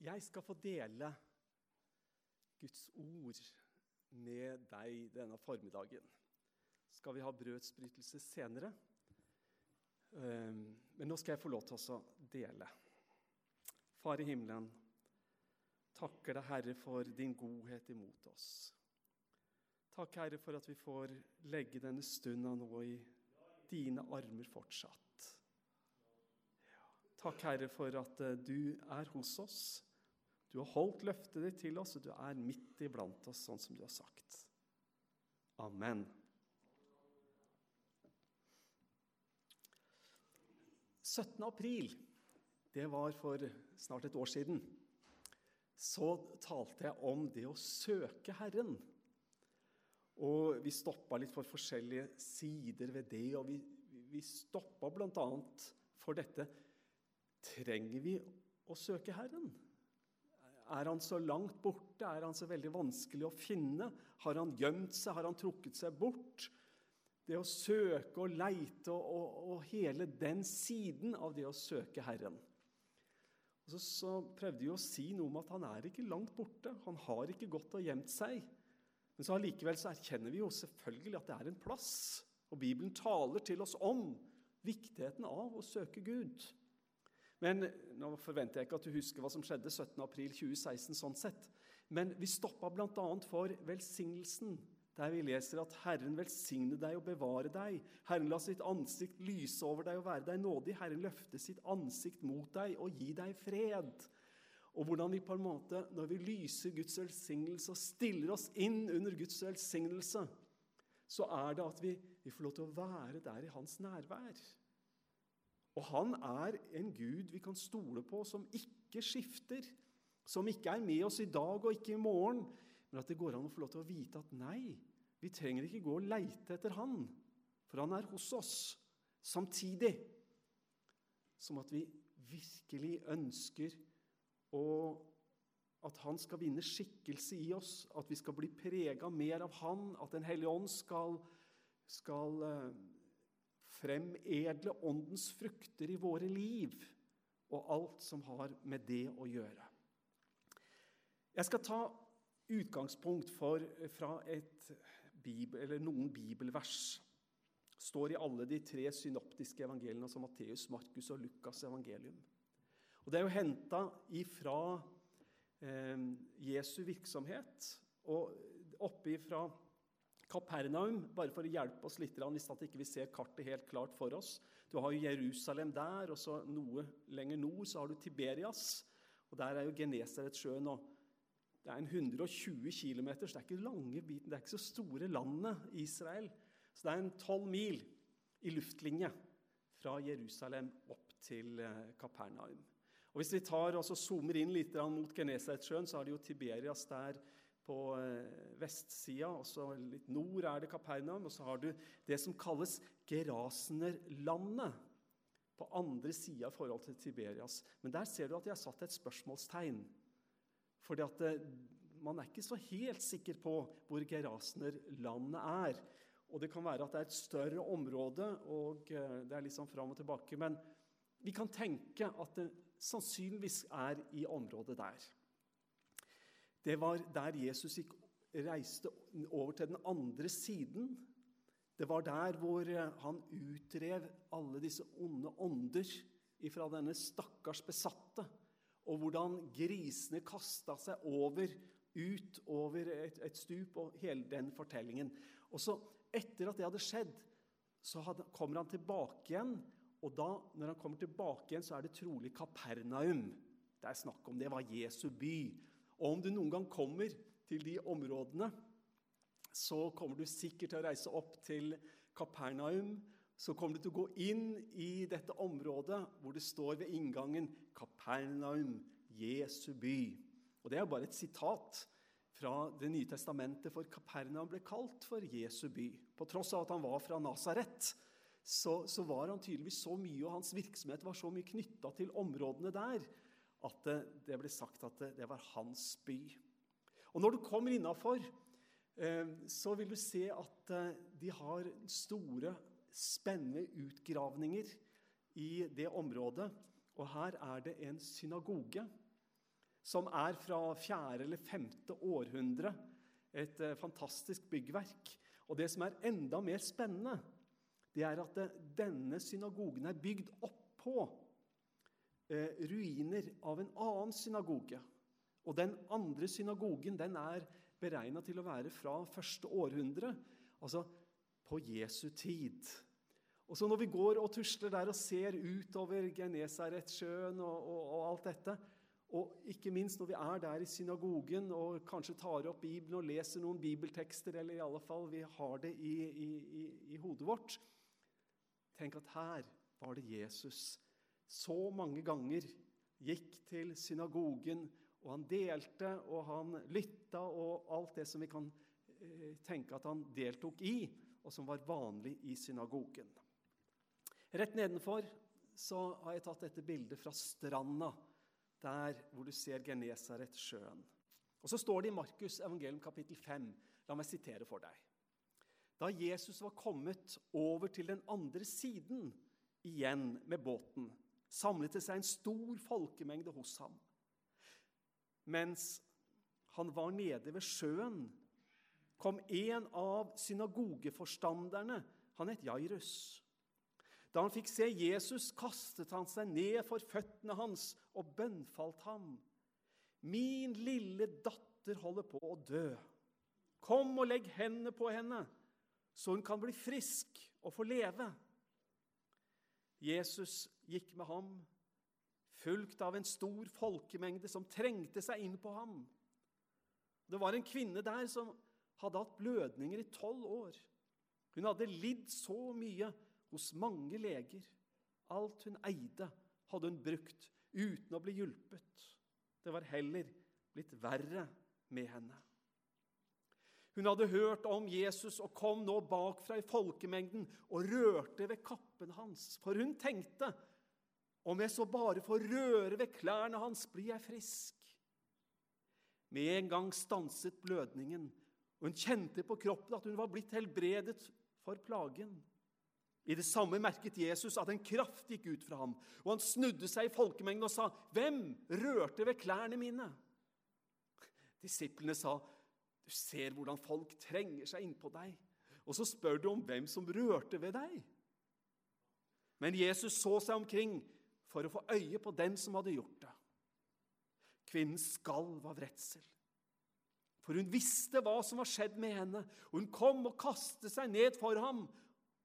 Jeg skal få dele Guds ord med deg denne formiddagen. Skal vi ha brødsbrytelse senere? Ehm, men nå skal jeg få lov til å dele. Far i himmelen, takker deg, Herre, for din godhet imot oss. Takk, Herre, for at vi får legge denne stunda nå i dine armer fortsatt. Takk, Herre, for at eh, du er hos oss. Du har holdt løftet ditt til oss, og du er midt iblant oss, sånn som du har sagt. Amen. «17. april, det var for snart et år siden, så talte jeg om det å søke Herren. Og vi stoppa litt for forskjellige sider ved det, og vi, vi stoppa bl.a. for dette Trenger vi å søke Herren? Er han så langt borte? Er han så veldig vanskelig å finne? Har han gjemt seg? Har han trukket seg bort? Det å søke og leite og, og, og hele den siden av det å søke Herren. Og så, så prøvde vi å si noe om at han er ikke langt borte. Han har ikke gått og gjemt seg. Men så allikevel så erkjenner vi jo selvfølgelig at det er en plass. Og Bibelen taler til oss om viktigheten av å søke Gud. Men Nå forventer jeg ikke at du husker hva som skjedde 17.4.2016. sånn sett. Men vi stoppa bl.a. for velsignelsen, der vi leser at Herren velsigne deg og bevare deg. Herren la sitt ansikt lyse over deg og være deg nådig. Herren løfte sitt ansikt mot deg og gi deg fred. Og hvordan vi på en måte, når vi lyser Guds velsignelse og stiller oss inn under Guds velsignelse, så er det at vi, vi får lov til å være der i hans nærvær. Og han er en Gud vi kan stole på, som ikke skifter. Som ikke er med oss i dag og ikke i morgen. Men at det går an å få lov til å vite at nei, vi trenger ikke gå og leite etter han, for han er hos oss. Samtidig som at vi virkelig ønsker å, at han skal vinne skikkelse i oss, at vi skal bli prega mer av han, at Den hellige ånd skal, skal eh, fremedle åndens frukter i våre liv, og alt som har med det å gjøre. Jeg skal ta utgangspunkt for, fra bibel, noen bibelvers. står i alle de tre synoptiske evangeliene, altså Matteus, Markus og Lukas' evangelium. Og Det er jo henta ifra eh, Jesu virksomhet og oppe ifra Kapernaum, bare for å hjelpe oss litt hvis vi ikke ser kartet helt klart for oss. Du har jo Jerusalem der, og så noe lenger nord så har du Tiberias. og Der er jo Genesaretsjøen. Det er en 120 km, så det er ikke lange biten, det er ikke så store landet Israel. Så det er en 12 mil i luftlinje fra Jerusalem opp til eh, Kapernaum. Og Hvis vi tar og zoomer inn litt mot Genesaretsjøen, så har de jo Tiberias der på eh, vestsida, og så litt nord er det Kapernaum. Og så har du det som kalles Gerasenerlandet på andre sida i forhold til Tiberias. Men der ser du at de har satt et spørsmålstegn. Fordi eh, man er ikke så helt sikker på hvor Gerasenerlandet er. Og det kan være at det er et større område, og eh, det er litt sånn fram og tilbake. Men vi kan tenke at det sannsynligvis er i området der. Det var der Jesus gikk, reiste over til den andre siden. Det var der hvor eh, han utrev alle disse onde ånder fra denne stakkars besatte. Og hvordan grisene kasta seg over, ut over et, et, stup, og hele den fortellingen. Og så, Etter at det hadde skjedd, så hadde, kommer han tilbake igjen. Og da, når han kommer tilbake igjen, så er det trolig Kapernaum. Det er snakk om det var Jesu by. Og om du noen gang kommer til de områdene, så kommer du sikkert til å reise opp til Kapernaum. Så kommer du til å gå inn i dette området hvor det står ved inngangen 'Kapernaum, Jesu by'. Og Det er bare et sitat fra Det nye testamentet, for Kapernaum ble kalt for Jesu by. På tross av at han var fra Nasaret, så, så var han tydeligvis så mye, og hans virksomhet var så mye knytta til områdene der at det ble sagt at det var hans by. Og Når du kommer innafor, eh, så vil du se at eh, de har store, spennende utgravninger i det området. Og her er det en synagoge. som er fra fjerde eller femte århundre. Et eh, fantastisk byggverk. Og det som er enda mer spennende, det er at denne synagogen er bygd oppå eh, ruiner av en annen synagoge. Og den andre synagogen den er beregna til å være fra første århundre, altså på Jesu tid. Og så Når vi går og tusler der og ser utover Genesaretsjøen og, og, og alt dette, og ikke minst når vi er der i synagogen og kanskje tar opp Bibelen og leser noen bibeltekster, eller i alle fall vi har det i, i, i, i hodet vårt Tenk at her var det Jesus så mange ganger gikk til synagogen, og han delte, og han lytta, og alt det som vi kan eh, tenke at han deltok i, og som var vanlig i synagogen. Rett nedenfor så har jeg tatt dette bildet fra stranda der hvor du ser Genesaretsjøen. Og Så står det i Markus evangelium kapittel 5. La meg sitere for deg. Da Jesus var kommet over til den andre siden igjen med båten, samlet det seg en stor folkemengde hos ham. Mens han var nede ved sjøen, kom en av synagogeforstanderne, han het Jairus. Da han fikk se Jesus, kastet han seg ned for føttene hans og bønnfalt ham. Min lille datter holder på å dø. Kom og legg hendene på henne, så hun kan bli frisk og få leve. Jesus gikk med ham, fulgt av en stor folkemengde som trengte seg inn på ham. Det var en kvinne der som hadde hatt blødninger i tolv år. Hun hadde lidd så mye hos mange leger. Alt hun eide, hadde hun brukt uten å bli hjulpet. Det var heller blitt verre med henne. Hun hadde hørt om Jesus og kom nå bakfra i folkemengden og rørte ved kappen hans. For hun tenkte om jeg så bare får røre ved klærne hans, blir jeg frisk. Med en gang stanset blødningen, og hun kjente på kroppen at hun var blitt helbredet for plagen. I det samme merket Jesus at en kraft gikk ut fra ham, og han snudde seg i folkemengden og sa, 'Hvem rørte ved klærne mine?' Disiplene sa, 'Du ser hvordan folk trenger seg innpå deg.' Og så spør du om hvem som rørte ved deg. Men Jesus så seg omkring for å få øye på den som hadde gjort det. Kvinnen skalv av redsel. For hun visste hva som var skjedd med henne, og hun kom og kastet seg ned for ham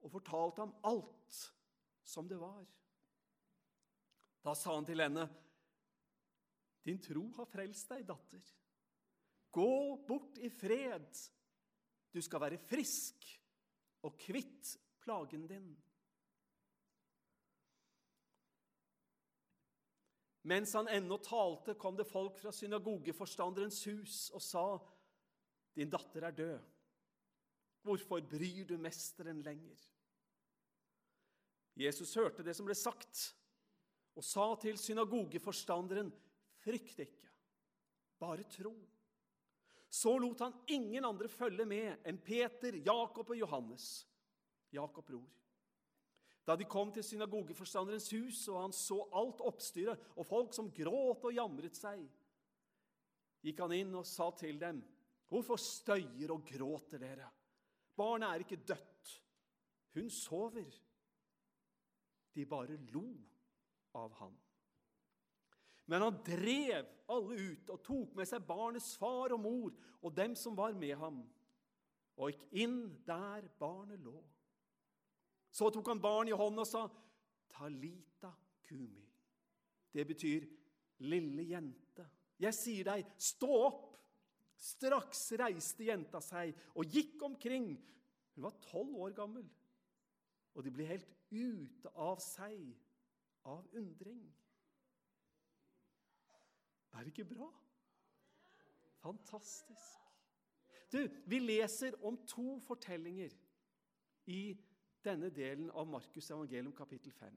og fortalte ham alt som det var. Da sa han til henne, 'Din tro har frelst deg, datter. Gå bort i fred. Du skal være frisk og kvitt plagen din.' Mens han ennå talte, kom det folk fra synagogeforstanderens hus og sa, 'Din datter er død. Hvorfor bryr du mesteren lenger?' Jesus hørte det som ble sagt, og sa til synagogeforstanderen, 'Frykt ikke, bare tro.' Så lot han ingen andre følge med enn Peter, Jakob og Johannes, Jakob bror. Da de kom til synagogeforstanderens hus, og han så alt oppstyret og folk som gråt og jamret seg, gikk han inn og sa til dem, 'Hvorfor støyer og gråter dere?' Barnet er ikke dødt. Hun sover. De bare lo av ham. Men han drev alle ut og tok med seg barnets far og mor og dem som var med ham, og gikk inn der barnet lå. Så tok han barnet i hånden og sa, 'Talita kumi'. Det betyr 'lille jente'. Jeg sier deg, stå opp! Straks reiste jenta seg og gikk omkring. Hun var tolv år gammel og de ble helt ute av seg av undring. Er det ikke bra? Fantastisk. Du, vi leser om to fortellinger i denne delen av Markus' evangelium, kapittel 5.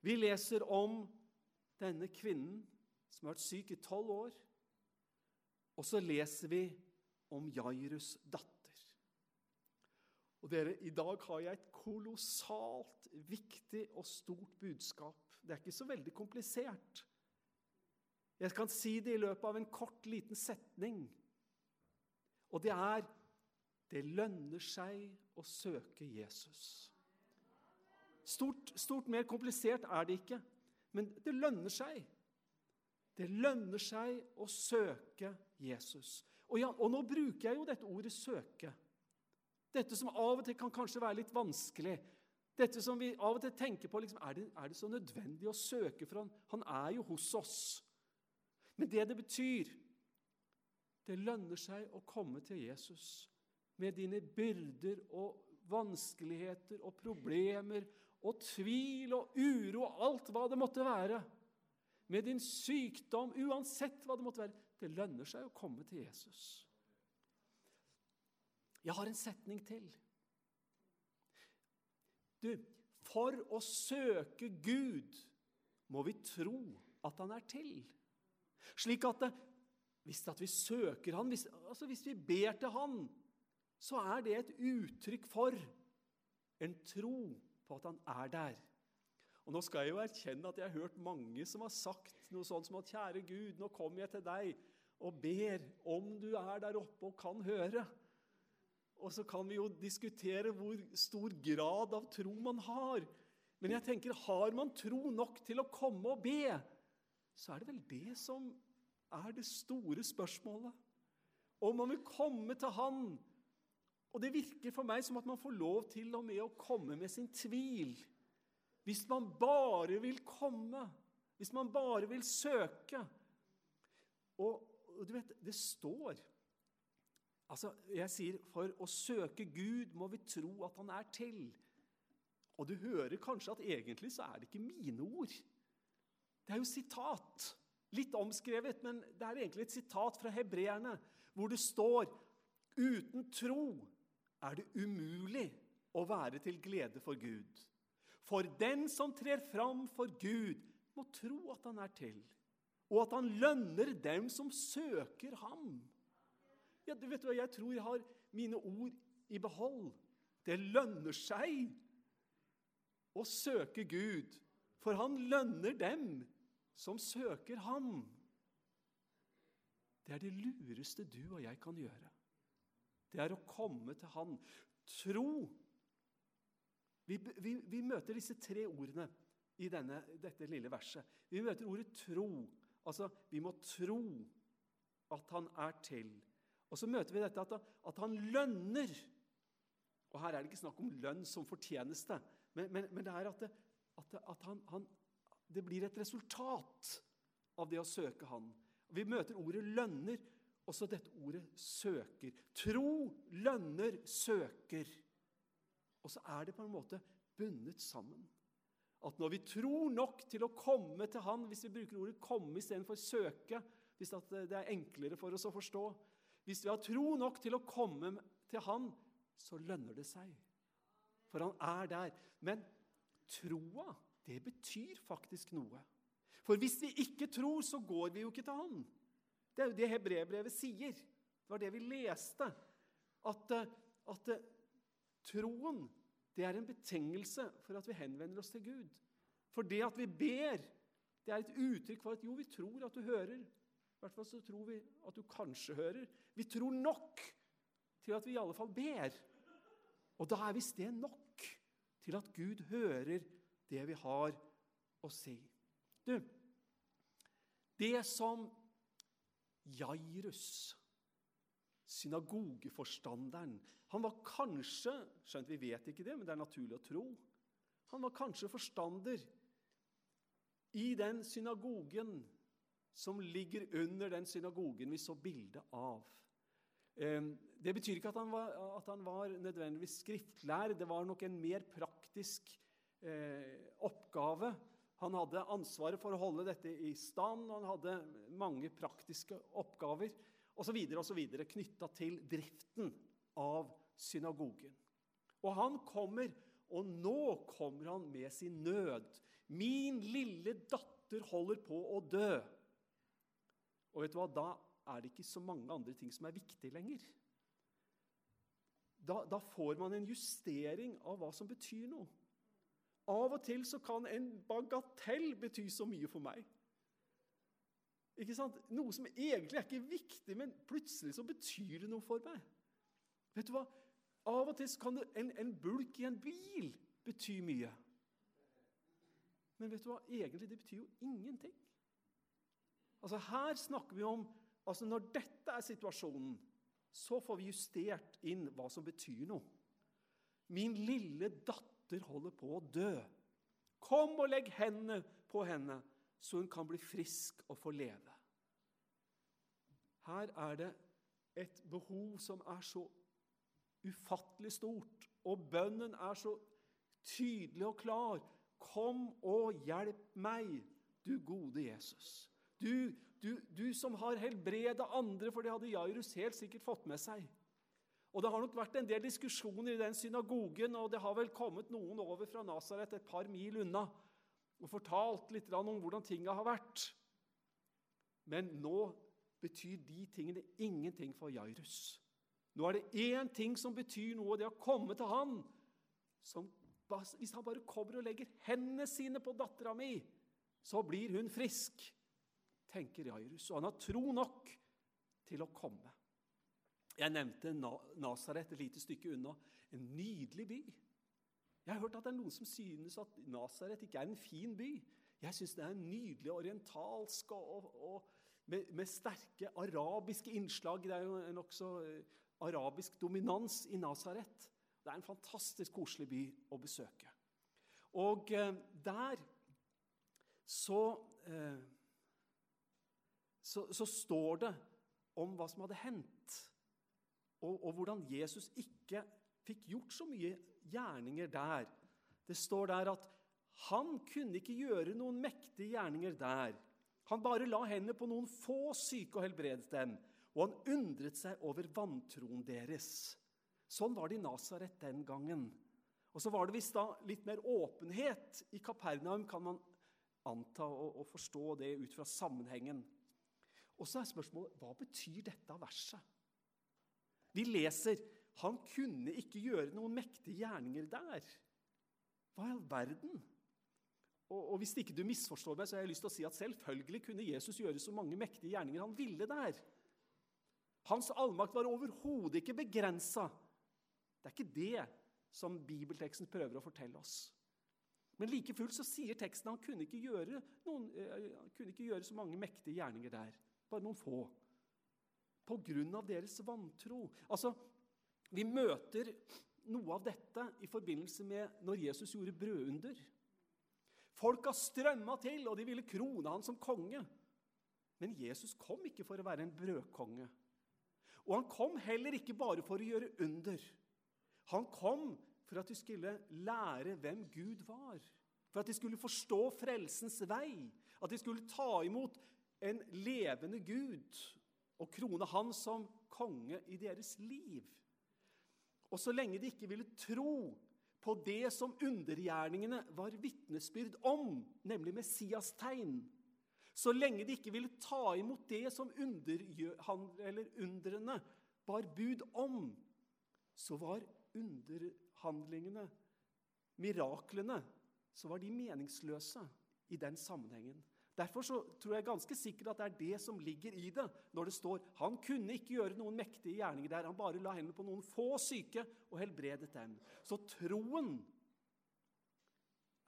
Vi leser om denne kvinnen som har vært syk i tolv år. Og så leser vi om Jairus' datter. Og dere, I dag har jeg et kolossalt viktig og stort budskap. Det er ikke så veldig komplisert. Jeg kan si det i løpet av en kort, liten setning. Og det er det lønner seg å søke Jesus. Stort, stort mer komplisert er det ikke, men det lønner seg. Det lønner seg å søke Jesus. Og, ja, og nå bruker jeg jo dette ordet 'søke'. Dette som av og til kan kanskje være litt vanskelig. Dette som vi av og til tenker på liksom, er, det, er det så nødvendig å søke? For han, han er jo hos oss. Men det det betyr Det lønner seg å komme til Jesus med dine byrder og vanskeligheter og problemer og tvil og uro og alt hva det måtte være. Med din sykdom, uansett hva det måtte være. Det lønner seg å komme til Jesus. Jeg har en setning til. Du, for å søke Gud må vi tro at Han er til. Slik at det, hvis at vi søker Han, hvis, altså hvis vi ber til Han, så er det et uttrykk for en tro på at Han er der. Og Nå skal jeg jo erkjenne at jeg har hørt mange som har sagt noe sånt som at 'Kjære Gud, nå kommer jeg til deg og ber om du er der oppe og kan høre'. Og så kan vi jo diskutere hvor stor grad av tro man har. Men jeg tenker, har man tro nok til å komme og be, så er det vel det som er det store spørsmålet. Om man vil komme til Han. Og det virker for meg som at man får lov til og med å komme med sin tvil. Hvis man bare vil komme, hvis man bare vil søke. Og, og du vet, det står Altså, Jeg sier for å søke Gud må vi tro at Han er til. Og du hører kanskje at egentlig så er det ikke mine ord. Det er jo sitat. Litt omskrevet, men det er egentlig et sitat fra hebreerne, hvor det står Uten tro er det umulig å være til glede for Gud. For den som trer fram for Gud, må tro at han er til, og at han lønner dem som søker ham. Ja, du vet hva, Jeg tror jeg har mine ord i behold. Det lønner seg å søke Gud, for han lønner dem som søker ham. Det er det lureste du og jeg kan gjøre. Det er å komme til Han. Tro. Vi, vi, vi møter disse tre ordene i denne, dette lille verset. Vi møter ordet tro. Altså, vi må tro at Han er til. Og så møter vi dette at, at han lønner. Og her er det ikke snakk om lønn som fortjeneste, men, men, men det er at, det, at, at han, han, det blir et resultat av det å søke Han. Vi møter ordet 'lønner', og så dette ordet 'søker'. Tro, lønner, søker. Og så er det på en måte bundet sammen. At når vi tror nok til å komme til Han, hvis vi bruker ordet 'komme' istedenfor 'søke', hvis det er enklere for oss å forstå, hvis vi har tro nok til å komme til Han, så lønner det seg. For Han er der. Men troa, det betyr faktisk noe. For hvis vi ikke tror, så går vi jo ikke til Han. Det er jo det hebreerbrevet sier. Det var det vi leste. At, at troen det er en betingelse for at vi henvender oss til Gud. For det at vi ber, det er et uttrykk for at jo, vi tror at du hører. I hvert fall så tror vi at du kanskje hører. Vi tror nok til at vi i alle fall ber. Og da er visst det nok til at Gud hører det vi har å si. Du, det som Jairus, synagogeforstanderen Han var kanskje Skjønt vi vet ikke det, men det er naturlig å tro. Han var kanskje forstander i den synagogen som ligger under den synagogen vi så bilde av. Det betyr ikke at han, var, at han var nødvendigvis skriftlær. Det var nok en mer praktisk eh, oppgave. Han hadde ansvaret for å holde dette i stand, og han hadde mange praktiske oppgaver osv. knytta til driften av synagogen. Og han kommer, og nå kommer han med sin nød. Min lille datter holder på å dø. Og vet du hva? Da er det ikke så mange andre ting som er viktig lenger. Da, da, får man en justering av hva som betyr noe. Av og til så kan en bagatell bety så mye for meg. Ikke sant? Noe som egentlig er ikke viktig, men plutselig så betyr det noe for meg. Vet du hva? Av og til kan det, en, en bulk i en bil bety mye. Men vet du hva? Egentlig det betyr jo ingenting. Altså Her snakker vi om altså Når dette er situasjonen, så får vi justert inn hva som betyr noe. Min lille datter holder på å dø. Kom og legg hendene på henne, så hun kan bli frisk og få leve. Her er det et behov som er så ufattelig stort, og bønnen er så tydelig og klar. Kom og hjelp meg, du gode Jesus. Du, du, du som har helbreda andre, for det hadde Jairus helt sikkert fått med seg. Og Det har nok vært en del diskusjoner i den synagogen, og det har vel kommet noen over fra Nasaret et par mil unna og fortalt litt om hvordan tinga har vært. Men nå betyr de tingene ingenting for Jairus. Nå er det én ting som betyr noe, det er å komme til han. Som, hvis han bare kommer og legger hendene sine på dattera mi, så blir hun frisk, tenker Jairus. Og han har tro nok til å komme. Jeg nevnte Nasaret et lite stykke unna. En nydelig by. Jeg har hørt at det er noen som synes at Nasaret ikke er en fin by. Jeg syns det er en nydelig orientalsk og, og, med, med, sterke arabiske innslag. Det er jo nokså eh, arabisk dominans i Nasaret. Det er en fantastisk koselig by å besøke. Og eh, der så, eh, så, så står det om hva som hadde hendt, og, og hvordan Jesus ikke fikk gjort så mye gjerninger der. Det står der at han kunne ikke gjøre noen mektige gjerninger der. Han bare la hendene på noen få syke og helbredet dem. Og han undret seg over vantroen deres. Sånn var det i Nasaret den gangen. Og så var det visst da litt mer åpenhet i Kapernaum, kan man anta og forstå det ut fra sammenhengen. Og så er spørsmålet hva betyr dette verset? Vi leser han kunne ikke gjøre noen mektige gjerninger der. Hva i all verden? Og, og Hvis ikke du misforstår meg, så har jeg lyst til å si at selvfølgelig kunne Jesus gjøre så mange mektige gjerninger han ville der. Hans allmakt var overhodet ikke begrensa. Det er ikke det som bibelteksten prøver å fortelle oss. Men like fullt så sier teksten at han kunne ikke gjøre, noen, uh, kunne ikke gjøre så mange mektige gjerninger der. Bare noen få. Av deres vantro. Altså, vi møter noe av dette i forbindelse med når Jesus gjorde brødunder. Folka strømma til, og de ville krone han som konge. Men Jesus kom ikke for å være en brødkonge. Og han kom heller ikke bare for å gjøre under. Han kom for at de skulle lære hvem Gud var. For at de skulle forstå frelsens vei. At de skulle ta imot en levende Gud og krone han som konge i deres liv. Og så lenge de ikke ville tro på det som undergjerningene var vitnesbyrd om, nemlig Messias tegn, så lenge de ikke ville ta imot det som underne bar bud om, så var underhandlingene, miraklene, så var de meningsløse i den sammenhengen. Derfor så tror jeg ganske sikkert at det er det som ligger i det når det står han kunne ikke gjøre noen mektige gjerninger der. Han bare la hendene på noen få syke og helbredet dem. Så troen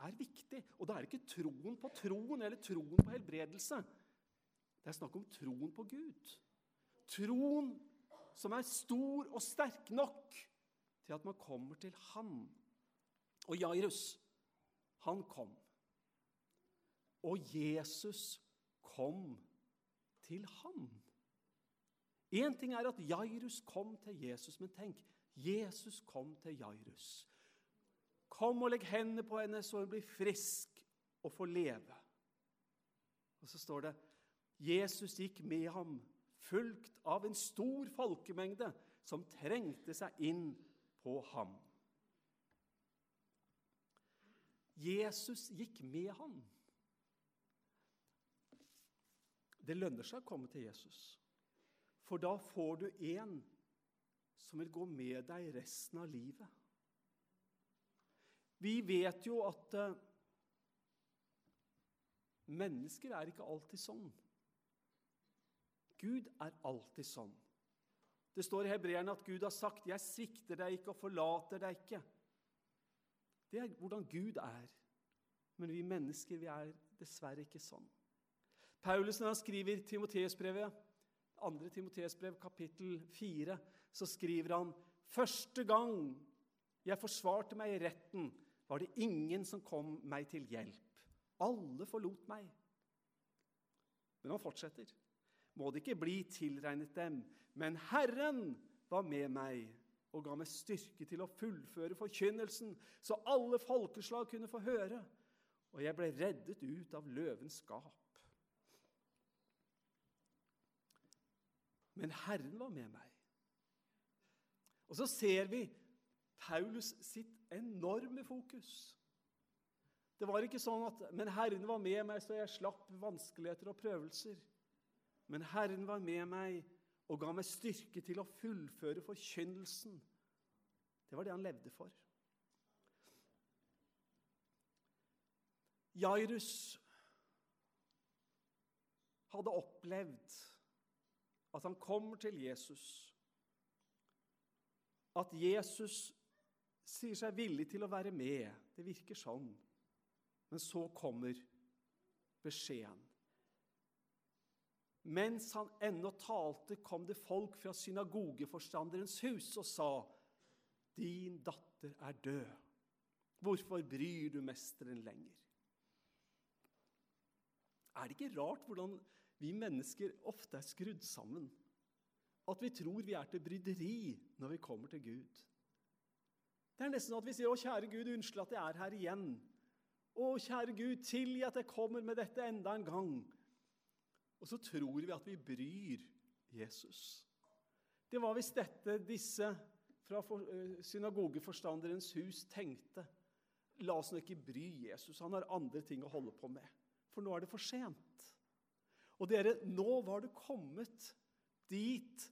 er viktig. Og da er det ikke troen på troen eller troen på helbredelse. Det er snakk om troen på Gud. Troen som er stor og sterk nok til at man kommer til Han. Og Jairus, han kom. Og Jesus kom til ham. Én ting er at Jairus kom til Jesus, men tenk Jesus kom til Jairus. Kom og legg hendene på henne, så hun blir frisk og får leve. Og så står det Jesus gikk med ham, fulgt av en stor folkemengde som trengte seg inn på ham. Jesus gikk med ham. Det lønner seg å komme til Jesus, for da får du en som vil gå med deg resten av livet. Vi vet jo at uh, mennesker er ikke alltid sånn. Gud er alltid sånn. Det står i Hebreerne at Gud har sagt 'Jeg svikter deg ikke og forlater deg ikke'. Det er hvordan Gud er. Men vi mennesker vi er dessverre ikke sånn. Paulus, når han skriver Timoteusbrevet, 2. Timoteusbrev, kapittel 4, så skriver han Første gang jeg forsvarte meg i retten, var det ingen som kom meg til hjelp. Alle forlot meg. Men han fortsetter. Må det ikke bli tilregnet dem, men Herren var med meg og ga meg styrke til å fullføre forkynnelsen, så alle folkeslag kunne få høre. Og jeg ble reddet ut av løvens skap. Men Herren var med meg. Og så ser vi Paulus sitt enorme fokus. Det var ikke sånn at 'men Herren var med meg, så jeg slapp vanskeligheter og prøvelser'. Men Herren var med meg og ga meg styrke til å fullføre forkynnelsen. Det var det han levde for. Jairus hadde opplevd at han kommer til Jesus. At Jesus sier seg villig til å være med. Det virker sånn. Men så kommer beskjeden. Mens han ennå talte, kom det folk fra synagogeforstanderens hus og sa, 'Din datter er død. Hvorfor bryr du mesteren lenger?' Er det ikke rart hvordan vi mennesker ofte er skrudd sammen? At vi tror vi er til bryderi når vi kommer til Gud. Det er nesten sånn at vi sier 'Å, kjære Gud, unnskyld at jeg er her igjen'. 'Å, kjære Gud, tilgi at jeg kommer med dette enda en gang'. Og så tror vi at vi bryr Jesus. Det var visst dette disse fra synagogeforstanderens hus tenkte. La oss nå ikke bry Jesus. Han har andre ting å holde på med. For nå er det for sent. Og dere, nå var du kommet dit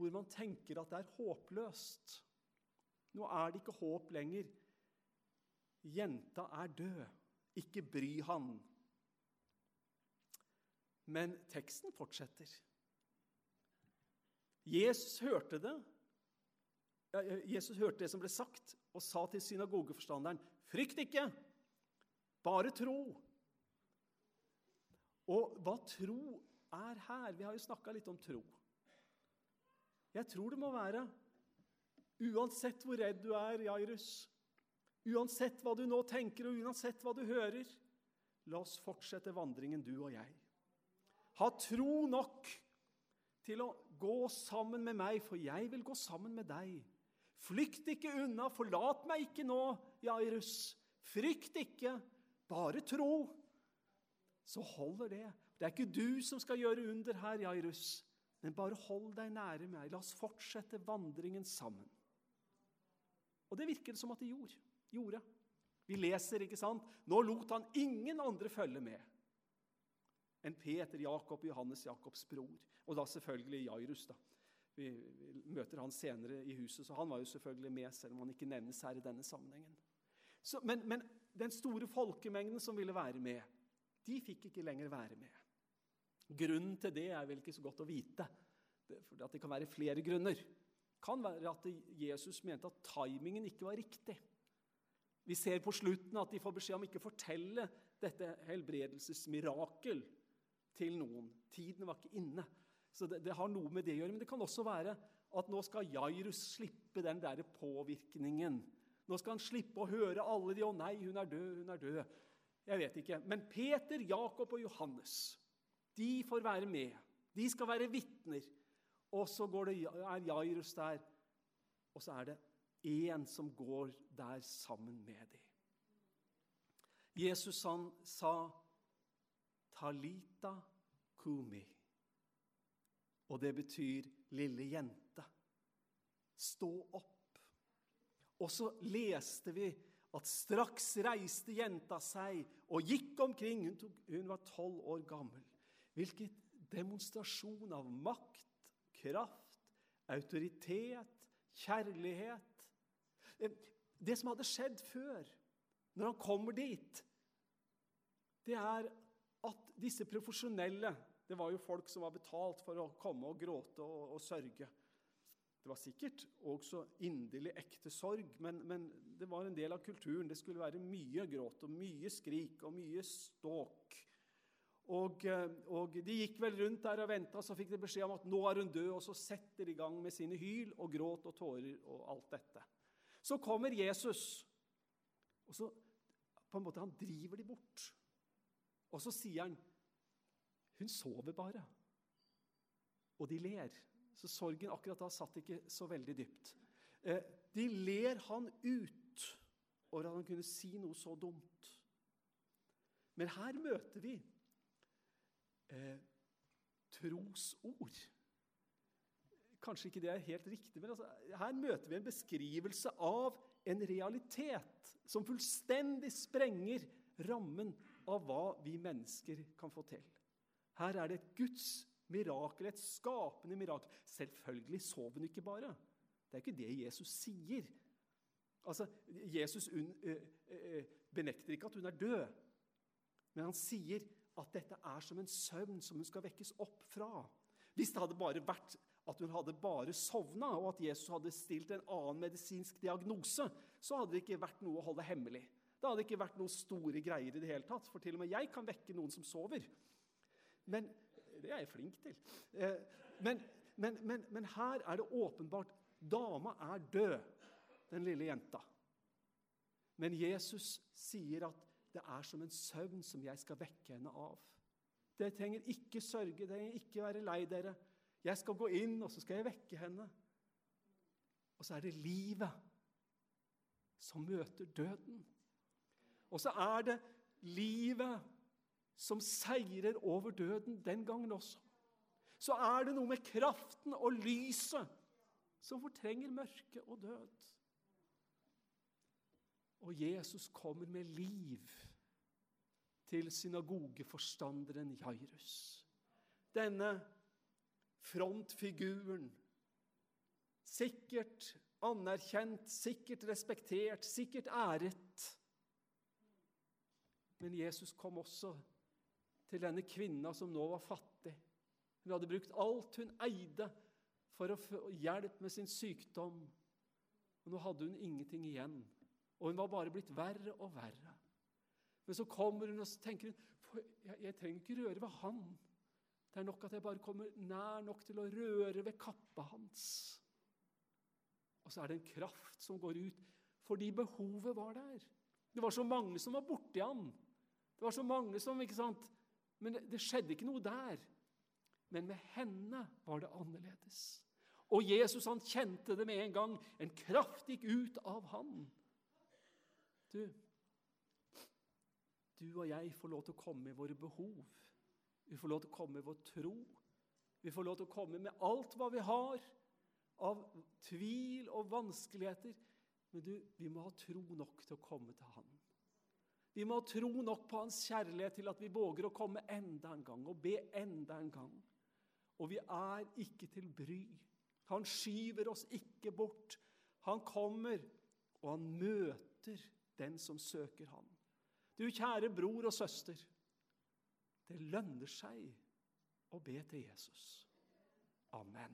hvor man tenker at det er håpløst. Nå er det ikke håp lenger. Jenta er død. Ikke bry han. Men teksten fortsetter. Jesus hørte det. Jesus hørte det som ble sagt, og sa til synagogeforstanderen.: Frykt ikke, bare tro. Og hva tro er her Vi har jo snakka litt om tro. Jeg tror det må være Uansett hvor redd du er, Jairus, uansett hva du nå tenker, og uansett hva du hører, la oss fortsette vandringen, du og jeg. Ha tro nok til å gå sammen med meg, for jeg vil gå sammen med deg. Flykt ikke unna, forlat meg ikke nå, Jairus. Frykt ikke, bare tro. Så holder det. Det er ikke du som skal gjøre under her, Jairus, men bare hold deg nære meg. La oss fortsette vandringen sammen. Og det virker det som at de gjorde. gjorde. Vi leser, ikke sant? Nå lot han ingen andre følge med enn Peter, Jakob Johannes, Jakobs bror. Og da selvfølgelig Jairus. da. Vi, møter han senere i huset, så han var jo selvfølgelig med, selv om han ikke nevnes her i denne sammenhengen. Så, men, men den store folkemengden som ville være med, de fikk ikke lenger være med. Grunnen til det er vel ikke så godt å vite. For det kan være flere grunner Det kan være at Jesus mente at timingen ikke var riktig. Vi ser på slutten at de får beskjed om ikke å fortelle dette helbredelsesmirakel til noen. Tiden var ikke inne. Så det, det, har noe med det å gjøre. Men det kan også være at nå skal Jairus slippe den der påvirkningen. Nå skal han slippe å høre alle de 'Å nei, hun er død, hun er død'. Jeg vet ikke. Men Peter, Jakob og Johannes de får være med. De skal være vitner. Og så det, er Jairus der, og så er det én som går der sammen med dem. Jesus han sa 'Talita kumi'. Og det betyr 'lille jente'. Stå opp. Og så leste vi at straks reiste jenta seg og gikk omkring. Hun, tok, hun var tolv år gammel. Hvilken demonstrasjon av makt kraft, autoritet, kjærlighet. Det som hadde skjedd før, når han kommer dit, det er at disse profesjonelle Det var jo folk som var betalt for å komme og gråte og, og sørge. Det var sikkert også inderlig ekte sorg, men, men, det var en del av kulturen. Det skulle være mye gråt og mye skrik og mye ståk. Og, eh, og De gikk vel rundt der og venta, så fikk de beskjed om at nå er hun død. Og så setter de i gang med sine hyl og gråt og tårer og alt dette. Så kommer Jesus, og så på en måte han driver de bort. Og så sier han hun sover bare. Og de ler. Så sorgen akkurat da satt ikke så veldig dypt. Eh, de ler han ut over at han kunne si noe så dumt. Men her møter vi eh, trosord. Kanskje ikke det er helt riktig, men altså, her møter vi en beskrivelse av en realitet som fullstendig sprenger rammen av hva vi mennesker kan få til. Her er det et Guds mirakel, et skapende mirakel. Selvfølgelig sov hun ikke bare. Det er ikke det Jesus sier. Altså, Jesus un, ø, ø, benekter ikke at hun er død, men han sier at dette er som en søvn som hun skal vekkes opp fra. Hvis det hadde bare vært at hun hadde bare sovna, og at Jesus hadde stilt en annen medisinsk diagnose, så hadde det ikke vært noe å holde hemmelig. Det hadde ikke vært noen store greier i det hele tatt, for til og med jeg kan vekke noen som sover. Men Det er jeg flink til. Eh, men, men, men, men her er det åpenbart Dama er død, den lille jenta. Men Jesus sier at det er som en søvn som jeg skal vekke henne av. Dere trenger ikke sørge, dere trenger ikke være lei dere. Jeg skal gå inn, og så skal jeg vekke henne. Og så er det livet som møter døden. Og så er det livet som seirer over døden den gangen også. Så er det noe med kraften og lyset som fortrenger mørke og død. Og Jesus kommer med liv til synagogeforstanderen Jairus. Denne frontfiguren, sikkert anerkjent, sikkert respektert, sikkert æret. Men Jesus kom også til denne kvinna som nå var fattig. Hun hadde brukt alt hun eide for å få hjelp med sin sykdom. Og nå hadde hun ingenting igjen. Og hun var bare blitt verre og verre. Men så kommer hun og tenker hun, jeg, jeg trenger ikke røre ved han. Det er nok at jeg bare kommer nær nok til å røre ved kappa hans. Og så er det en kraft som går ut, fordi behovet var der. Det var så mange som var borti han. Det var så mange som, ikke sant? Men det, det skjedde ikke noe der. Men med henne var det annerledes. Og Jesus han kjente det med en gang. En kraft gikk ut av han. Du, du og jeg får lov til å komme med våre behov. Vi får lov til å komme med vår tro. Vi får lov til å komme med alt hva vi har av tvil og vanskeligheter. Men du, vi må ha tro nok til å komme til Han. Vi må tro nok på Hans kjærlighet til at vi våger å komme enda en gang og be enda en gang. Og vi er ikke til bry. Han skyver oss ikke bort. Han kommer, og han møter den som søker ham. Du kjære bror og søster. Det lønner seg å be til Jesus. Amen.